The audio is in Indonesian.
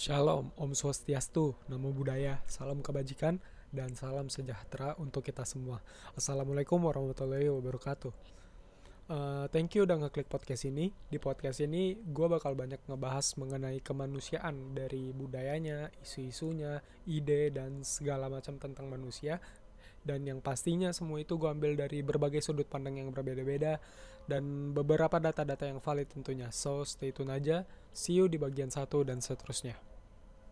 Shalom, Om Swastiastu, Namo Buddhaya, salam kebajikan, dan salam sejahtera untuk kita semua. Assalamualaikum warahmatullahi wabarakatuh. Uh, thank you udah ngeklik podcast ini. Di podcast ini gue bakal banyak ngebahas mengenai kemanusiaan dari budayanya, isu-isunya, ide, dan segala macam tentang manusia dan yang pastinya semua itu gue ambil dari berbagai sudut pandang yang berbeda-beda dan beberapa data-data yang valid tentunya so stay tune aja see you di bagian satu dan seterusnya